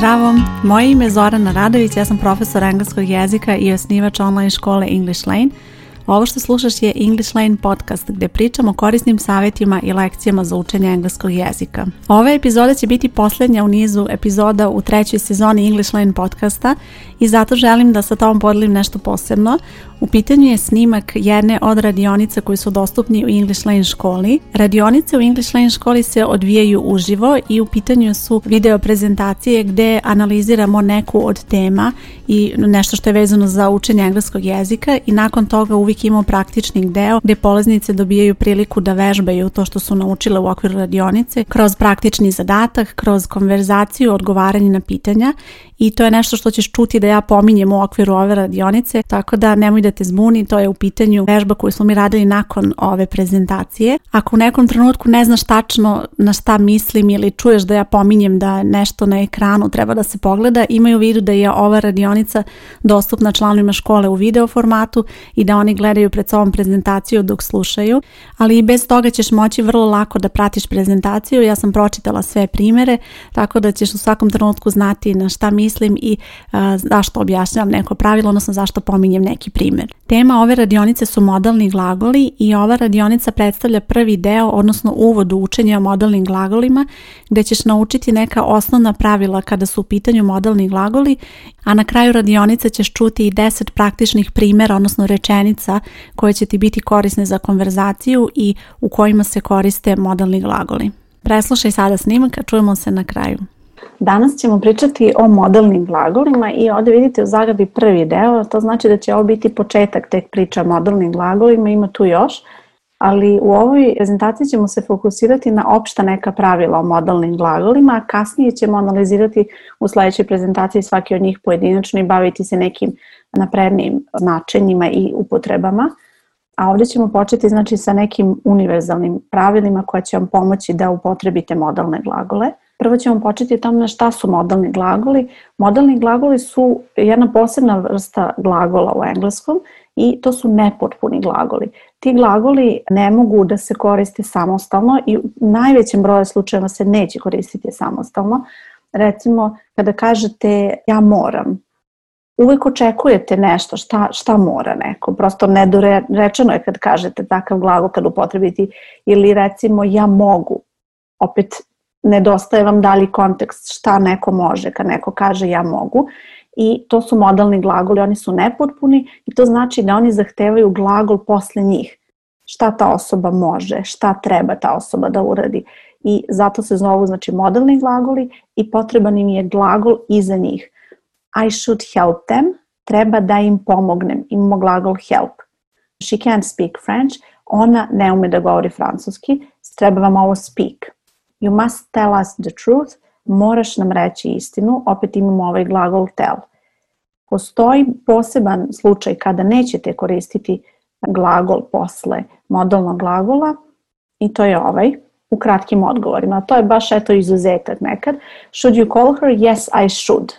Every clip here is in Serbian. Zdravo, moje ime je Zorana Radović, ja sam profesor engleskog jezika i osnivač online škole English Lane. Ovo što slušaš je English Lane podcast gde pričam o korisnim savjetima i lekcijama za učenje engleskog jezika. Ova epizoda će biti poslednja u nizu epizoda u trećoj sezoni English Lane podcasta i zato želim da sa tobom podelim nešto posebno. U pitanju je snimak jedne od radionica koji su dostupni u English Lane školi. Radionice u English Lane školi se odvijaju uživo i u pitanju su video prezentacije gde analiziramo neku od tema i nešto što je vezano za učenje engleskog jezika i nakon toga uvijek imamo praktični deo gde polaznice dobijaju priliku da vežbaju to što su naučile u okviru radionice kroz praktični zadatak, kroz konverzaciju, odgovaranje na pitanja i to je nešto što ćeš čuti da ja pominjem u okviru ove radionice, tako da nemoj da te zbuni, to je u pitanju vežba koju smo mi radili nakon ove prezentacije. Ako u nekom trenutku ne znaš tačno na šta mislim ili čuješ da ja pominjem da nešto na ekranu treba da se pogleda, imaju u vidu da je ova radionica dostupna članovima škole u video formatu i da oni gledaju pred sobom prezentaciju dok slušaju, ali i bez toga ćeš moći vrlo lako da pratiš prezentaciju. Ja sam pročitala sve primere, tako da ćeš u svakom trenutku znati na šta mislim mislim i a, zašto objašnjavam neko pravilo, odnosno zašto pominjem neki primjer. Tema ove radionice su modalni glagoli i ova radionica predstavlja prvi deo, odnosno uvod u učenje o modalnim glagolima, gdje ćeš naučiti neka osnovna pravila kada su u pitanju modalni glagoli, a na kraju radionice ćeš čuti i 10 praktičnih primjera, odnosno rečenica koje će ti biti korisne za konverzaciju i u kojima se koriste modalni glagoli. Preslušaj sada snimak, čujemo se na kraju. Danas ćemo pričati o modelnim glagolima i ovde vidite u zagradi prvi deo, to znači da će ovo biti početak tek priča o modelnim glagolima, ima tu još, ali u ovoj prezentaciji ćemo se fokusirati na opšta neka pravila o modalnim glagolima, a kasnije ćemo analizirati u sledećoj prezentaciji svaki od njih pojedinačno i baviti se nekim naprednim značenjima i upotrebama. A ovde ćemo početi znači, sa nekim univerzalnim pravilima koja će vam pomoći da upotrebite modalne glagole – Prvo ćemo početi o tome šta su modalni glagoli. Modalni glagoli su jedna posebna vrsta glagola u engleskom i to su nepotpuni glagoli. Ti glagoli ne mogu da se koriste samostalno i u najvećem broju slučajeva se neće koristiti samostalno. Recimo, kada kažete ja moram, uvek očekujete nešto, šta, šta mora neko. Prosto nedorečeno je kad kažete takav glagol kad upotrebiti ili recimo ja mogu. Opet nedostaje vam dali kontekst šta neko može, kad neko kaže ja mogu i to su modalni glagoli, oni su nepotpuni i to znači da oni zahtevaju glagol posle njih. Šta ta osoba može, šta treba ta osoba da uradi i zato se zovu znači modalni glagoli i potreban im je glagol iza njih. I should help them, treba da im pomognem, imamo glagol help. She can't speak French, ona ne ume da govori francuski, treba vam ovo speak You must tell us the truth. Moraš nam reći istinu. Opet imamo ovaj glagol tell. Postoji poseban slučaj kada nećete koristiti glagol posle modalnog glagola i to je ovaj u kratkim odgovorima. To je baš eto izuzetak nekad. Should you call her? Yes, I should.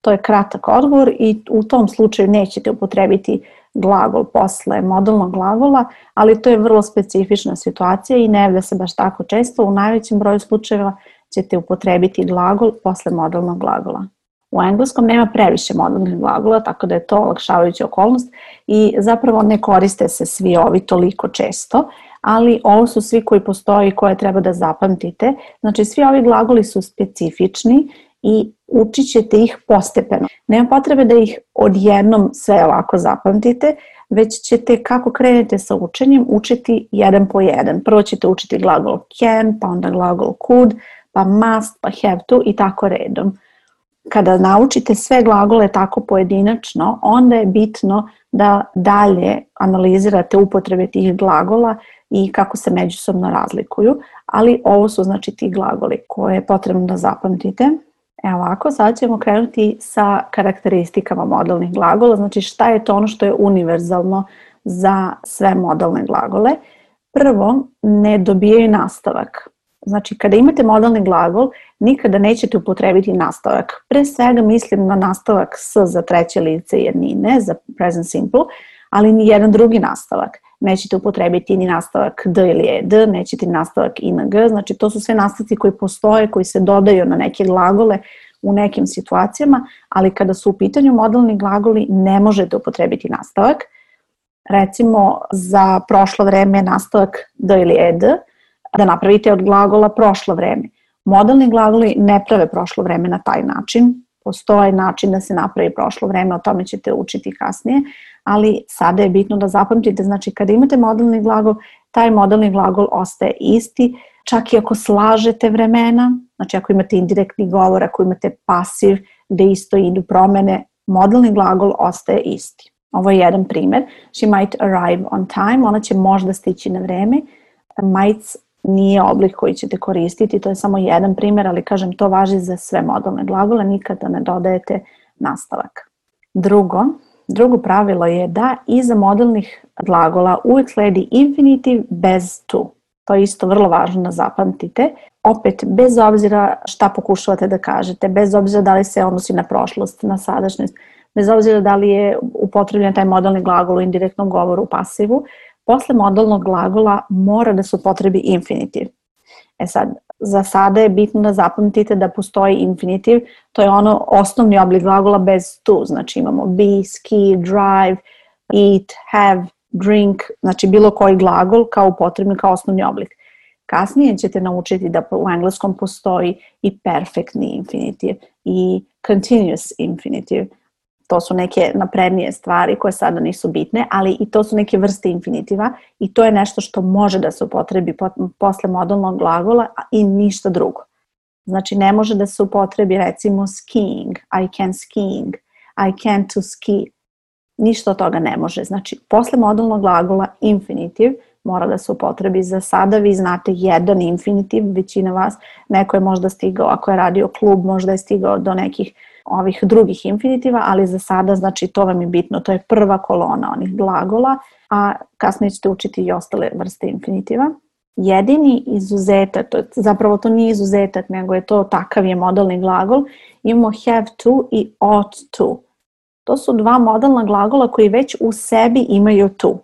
To je kratak odgovor i u tom slučaju nećete upotrebiti glagol posle modalnog glagola, ali to je vrlo specifična situacija i ne javlja se baš tako često. U najvećem broju slučajeva ćete upotrebiti glagol posle modalnog glagola. U engleskom nema previše modalnih glagola, tako da je to olakšavajuća okolnost i zapravo ne koriste se svi ovi toliko često, ali ovo su svi koji postoji i koje treba da zapamtite. Znači, svi ovi glagoli su specifični i učit ćete ih postepeno. Nema potrebe da ih odjednom sve ovako zapamtite, već ćete kako krenete sa učenjem učiti jedan po jedan. Prvo ćete učiti glagol can, pa onda glagol could, pa must, pa have to i tako redom. Kada naučite sve glagole tako pojedinačno, onda je bitno da dalje analizirate upotrebe tih glagola i kako se međusobno razlikuju, ali ovo su znači ti glagoli koje je potrebno da zapamtite Evo ovako, sad ćemo krenuti sa karakteristikama modalnih glagola, znači šta je to ono što je univerzalno za sve modalne glagole. Prvo, ne dobijaju nastavak. Znači, kada imate modalni glagol, nikada nećete upotrebiti nastavak. Pre svega mislim na nastavak s za treće lice jednine, za present simple, ali ni jedan drugi nastavak nećete upotrebiti ni nastavak D ili ED, nećete ni nastavak ING, znači to su sve nastavci koji postoje, koji se dodaju na neke glagole u nekim situacijama, ali kada su u pitanju modalni glagoli ne možete upotrebiti nastavak. Recimo za prošlo vreme nastavak D ili ED, da napravite od glagola prošlo vreme. Modalni glagoli ne prave prošlo vreme na taj način, postoje način da se napravi prošlo vreme, o tome ćete učiti kasnije, ali sada je bitno da zapamtite, znači kada imate modalni glagol, taj modalni glagol ostaje isti, čak i ako slažete vremena, znači ako imate indirektni govor, ako imate pasiv, gde isto idu promene, modalni glagol ostaje isti. Ovo je jedan primer. She might arrive on time, ona će možda stići na vreme. Might nije oblik koji ćete koristiti, to je samo jedan primer, ali kažem to važi za sve modalne glagole, nikada ne dodajete nastavak. Drugo, Drugo pravilo je da iza modelnih glagola uvijek sledi infinitiv bez to. To je isto vrlo važno da zapamtite. Opet, bez obzira šta pokušavate da kažete, bez obzira da li se odnosi na prošlost, na sadašnjost, bez obzira da li je upotrebljen taj modalni glagol u indirektnom govoru u pasivu, posle modalnog glagola mora da se upotrebi infinitiv. E sad, za sada je bitno da zapamtite da postoji infinitiv, to je ono osnovni oblik glagola bez to, znači imamo be, ski, drive, eat, have, drink, znači bilo koji glagol kao potrebni, kao osnovni oblik. Kasnije ćete naučiti da u engleskom postoji i perfektni infinitiv i continuous infinitive to su neke naprednije stvari koje sada nisu bitne, ali i to su neke vrste infinitiva i to je nešto što može da se upotrebi posle modalnog glagola i ništa drugo. Znači ne može da se upotrebi recimo skiing, I can skiing, I can to ski. Ništa od toga ne može. Znači posle modalnog glagola infinitiv mora da se upotrebi za sada. Vi znate jedan infinitiv, većina vas, neko je možda stigao, ako je radio klub, možda je stigao do nekih ovih drugih infinitiva, ali za sada znači to vam je bitno, to je prva kolona onih glagola, a kasnije ćete učiti i ostale vrste infinitiva. Jedini izuzetak, to, zapravo to nije izuzetak, nego je to takav je modalni glagol, imamo have to i ought to. To su dva modalna glagola koji već u sebi imaju to.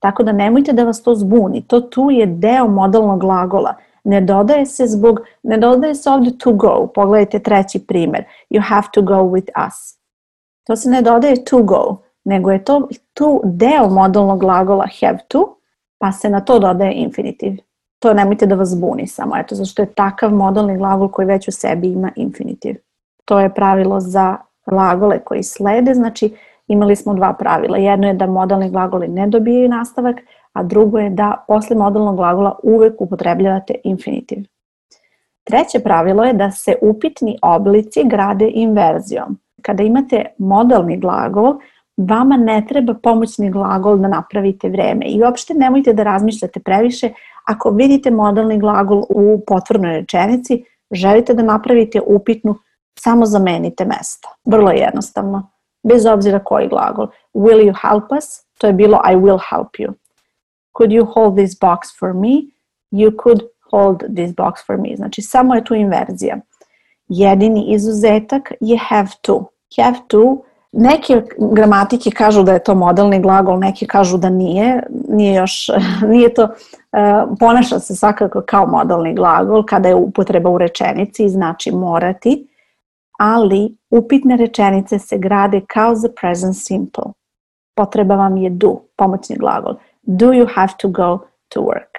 Tako da nemojte da vas to zbuni. To tu je deo modalnog glagola – Ne dodaje se zbog, ne dodaje se ovde to go. Pogledajte treći primer, You have to go with us. To se ne dodaje to go, nego je to tu deo modalnog glagola have to, pa se na to dodaje infinitiv. To nemojte da vas buni samo, eto, zašto je takav modalni glagol koji već u sebi ima infinitiv. To je pravilo za glagole koji slede, znači imali smo dva pravila. Jedno je da modalni glagoli ne dobijaju nastavak, a drugo je da posle modalnog glagola uvek upotrebljavate infinitiv. Treće pravilo je da se upitni oblici grade inverzijom. Kada imate modalni glagol, vama ne treba pomoćni glagol da napravite vreme i uopšte nemojte da razmišljate previše ako vidite modalni glagol u potvrnoj rečenici, želite da napravite upitnu, samo zamenite mesto. Vrlo jednostavno, bez obzira koji glagol. Will you help us? To je bilo I will help you could you hold this box for me, you could hold this box for me. Znači samo je tu inverzija. Jedini izuzetak je have to. Have to Neke gramatike kažu da je to modelni glagol, neki kažu da nije, nije još, nije to, e, ponaša se svakako kao modelni glagol kada je upotreba u rečenici i znači morati, ali upitne rečenice se grade kao the present simple. Potreba vam je do, pomoćni glagol do you have to go to work.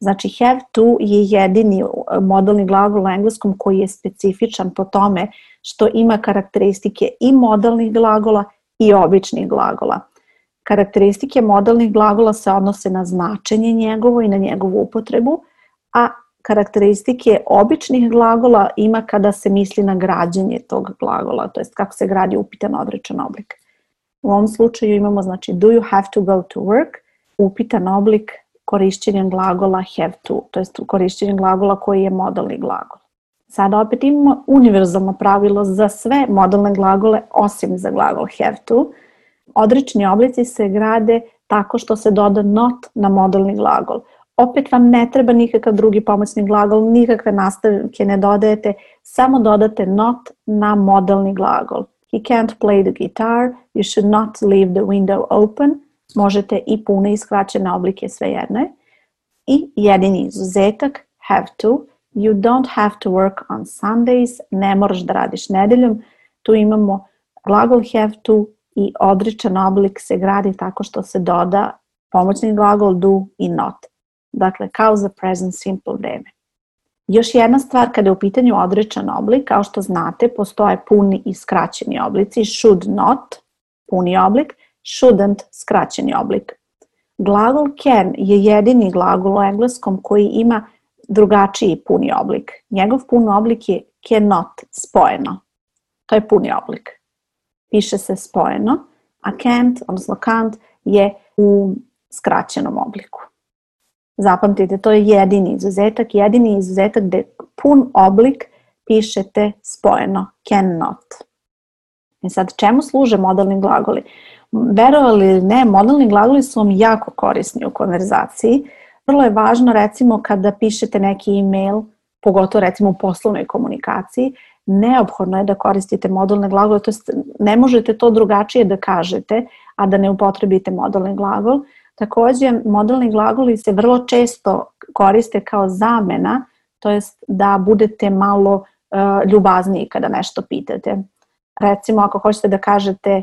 Znači have to je jedini uh, modalni glagol u engleskom koji je specifičan po tome što ima karakteristike i modalnih glagola i običnih glagola. Karakteristike modalnih glagola se odnose na značenje njegovo i na njegovu upotrebu, a karakteristike običnih glagola ima kada se misli na građenje tog glagola, to jest kako se gradi upitan odrečan oblik. U ovom slučaju imamo znači do you have to go to work, upitan oblik korišćenjem glagola have to, to jest korišćenjem glagola koji je modalni glagol. Sada opet imamo univerzalno pravilo za sve modalne glagole osim za glagol have to. Odrečni oblici se grade tako što se doda not na modalni glagol. Opet vam ne treba nikakav drugi pomoćni glagol, nikakve nastavke ne dodajete, samo dodate not na modalni glagol. He can't play the guitar, you should not leave the window open, Možete i pune i skraćene oblike sve jedne. I jedini izuzetak, have to, you don't have to work on Sundays, ne moraš da radiš nedeljom. Tu imamo glagol have to i odričan oblik se gradi tako što se doda pomoćni glagol do i not. Dakle, kao za present simple vreme. Još jedna stvar, kada je u pitanju odrečan oblik, kao što znate, postoje puni i skraćeni oblici, should not, puni oblik, shouldn't skraćeni oblik. Glagol can je jedini glagol u engleskom koji ima drugačiji puni oblik. Njegov puni oblik je cannot spojeno. To je puni oblik. Piše se spojeno, a can't, odnosno can't, je u skraćenom obliku. Zapamtite, to je jedini izuzetak, jedini izuzetak gde pun oblik pišete spojeno, cannot. I e sad, čemu služe modalni glagoli? verovali ili ne, modalni glagoli su vam jako korisni u konverzaciji. Vrlo je važno recimo kada pišete neki e-mail, pogotovo recimo u poslovnoj komunikaciji, neophodno je da koristite modalne glagole, to jest ne možete to drugačije da kažete, a da ne upotrebite modalni glagol. Takođe, modalni glagoli se vrlo često koriste kao zamena, to jest da budete malo uh, ljubazniji kada nešto pitate. Recimo, ako hoćete da kažete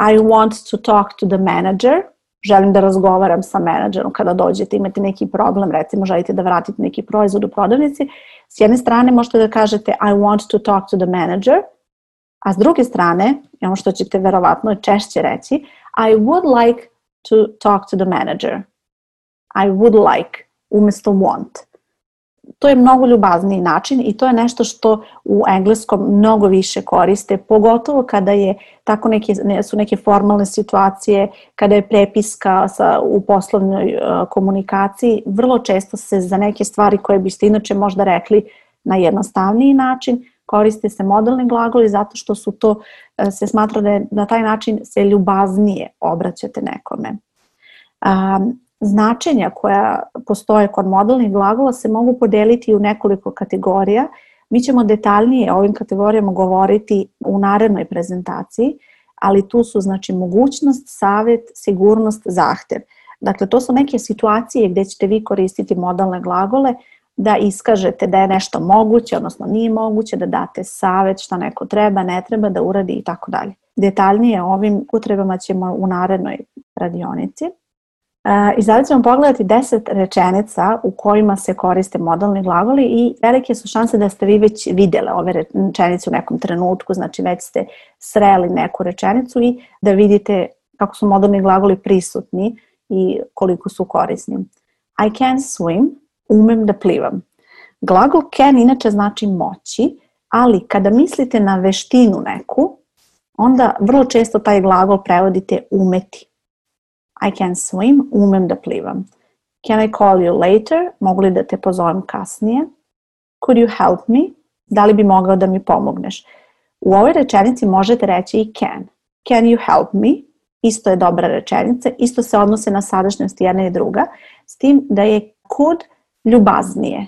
I want to talk to the manager, želim da razgovaram sa menadžerom kada dođete, imate neki problem, recimo želite da vratite neki proizvod u prodavnici, s jedne strane možete da kažete I want to talk to the manager, a s druge strane, ono što ćete verovatno češće reći, I would like to talk to the manager. I would like, umesto want to je mnogo ljubazniji način i to je nešto što u engleskom mnogo više koriste, pogotovo kada je tako neke, su neke formalne situacije, kada je prepiska sa, u poslovnoj uh, komunikaciji, vrlo često se za neke stvari koje biste inače možda rekli na jednostavniji način, koriste se modalni glagoli zato što su to, uh, se smatra da je, na taj način se ljubaznije obraćate nekome. Um, Značenja koja postoje kod modalnih glagola se mogu podeliti u nekoliko kategorija. Mi ćemo detaljnije o ovim kategorijama govoriti u narednoj prezentaciji, ali tu su znači mogućnost, savet, sigurnost, zahtev. Dakle, to su neke situacije gde ćete vi koristiti modalne glagole da iskažete da je nešto moguće, odnosno nije moguće, da date savet šta neko treba, ne treba da uradi i tako dalje. Detaljnije o ovim potrebama ćemo u narednoj radionici. I sada ćemo pogledati 10 rečenica u kojima se koriste modalni glagoli i velike su šanse da ste vi već videle ove rečenice u nekom trenutku, znači već ste sreli neku rečenicu i da vidite kako su modalni glagoli prisutni i koliko su korisni. I can swim, umem da plivam. Glagol can inače znači moći, ali kada mislite na veštinu neku, onda vrlo često taj glagol prevodite umeti. I can swim, umem da plivam. Can I call you later? Mogu li da te pozovem kasnije? Could you help me? Da li bi mogao da mi pomogneš? U ovoj rečenici možete reći i can. Can you help me? Isto je dobra rečenica, isto se odnose na sadašnjost jedna i druga, s tim da je could ljubaznije.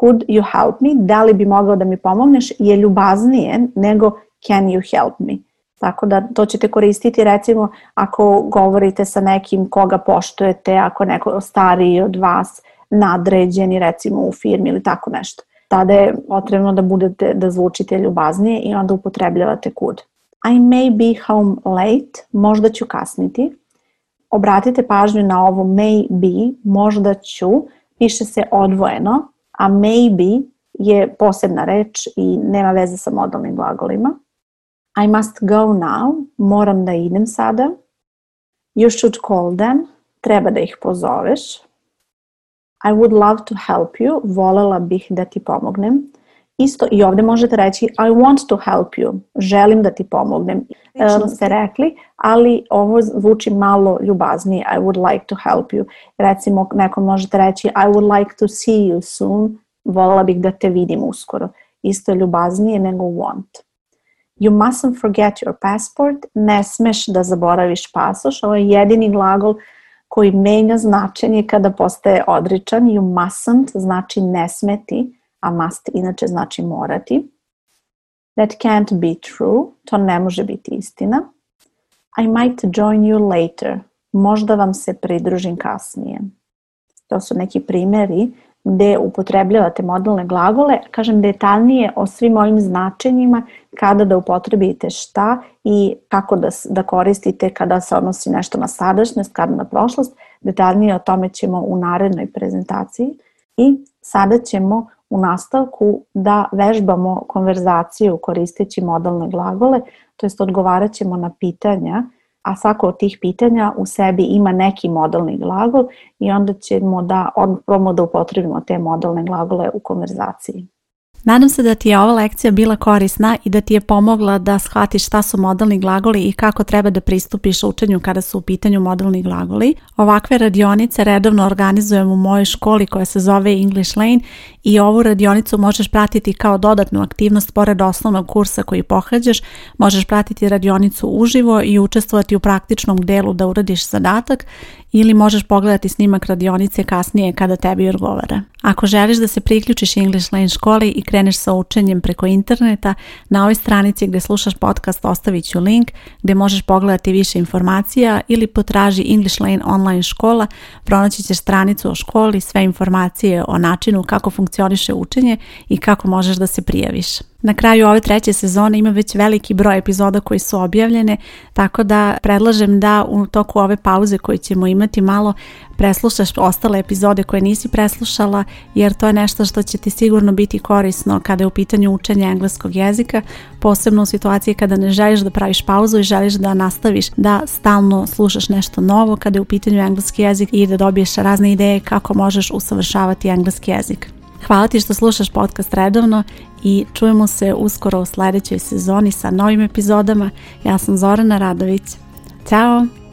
Could you help me? Da li bi mogao da mi pomogneš? Je ljubaznije nego can you help me? Tako da to ćete koristiti recimo ako govorite sa nekim koga poštujete, ako neko stariji od vas, nadređeni recimo u firmi ili tako nešto. Tada je potrebno da budete, da zvučite ljubaznije i onda upotrebljavate kud. I may be home late, možda ću kasniti. Obratite pažnju na ovo may be, možda ću, piše se odvojeno, a maybe je posebna reč i nema veze sa modalnim glagolima. I must go now, moram da idem sada. You should call them, treba da ih pozoveš. I would love to help you, volela bih da ti pomognem. Isto i ovde možete reći I want to help you, želim da ti pomognem. Um, ste rekli, ali ovo zvuči malo ljubaznije. I would like to help you. Recimo nekom možete reći I would like to see you soon, volela bih da te vidim uskoro. Isto je ljubaznije nego want. You mustn't forget your passport. Ne smeš da zaboraviš pasoš. Ovo je jedini glagol koji menja značenje kada postaje odričan. You mustn't znači ne smeti, a must inače znači morati. That can't be true. To ne može biti istina. I might join you later. Možda vam se pridružim kasnije. To su neki primjeri gde upotrebljavate modalne glagole, kažem detaljnije o svim ovim značenjima, kada da upotrebite šta i kako da, da koristite kada se odnosi nešto na sadašnjost, kada na prošlost. Detaljnije o tome ćemo u narednoj prezentaciji i sada ćemo u nastavku da vežbamo konverzaciju koristeći modalne glagole, to jest odgovarat ćemo na pitanja a svako od tih pitanja u sebi ima neki modalni glagol i onda ćemo da probamo da upotrebimo te modalne glagole u konverzaciji. Nadam se da ti je ova lekcija bila korisna i da ti je pomogla da shvatiš šta su modalni glagoli i kako treba da pristupiš učenju kada su u pitanju modalni glagoli. Ovakve radionice redovno organizujem u mojoj školi koja se zove English Lane i ovu radionicu možeš pratiti kao dodatnu aktivnost pored osnovnog kursa koji pohađaš, možeš pratiti radionicu uživo i učestvovati u praktičnom delu da uradiš zadatak ili možeš pogledati snimak radionice kasnije kada tebi odgovara. Ako želiš da se priključiš English Lane školi i kreneš sa učenjem preko interneta, na ovoj stranici gde slušaš podcast ostavit ću link gde možeš pogledati više informacija ili potraži English Lane online škola, pronaći ćeš stranicu o školi, sve informacije o načinu kako funkcionira funkcioniše učenje i kako možeš da se prijaviš. Na kraju ove treće sezone ima već veliki broj epizoda koji su objavljene, tako da predlažem da u toku ove pauze koju ćemo imati malo preslušaš ostale epizode koje nisi preslušala, jer to je nešto što će ti sigurno biti korisno kada je u pitanju učenja engleskog jezika, posebno u situaciji kada ne želiš da praviš pauzu i želiš da nastaviš da stalno slušaš nešto novo kada je u pitanju engleski jezik i da dobiješ razne ideje kako možeš usavršavati engleski jezik. Hvala ti što slušaš podcast redovno i čujemo se uskoro u sledećoj sezoni sa novim epizodama. Ja sam Zorana Radović. Ćao!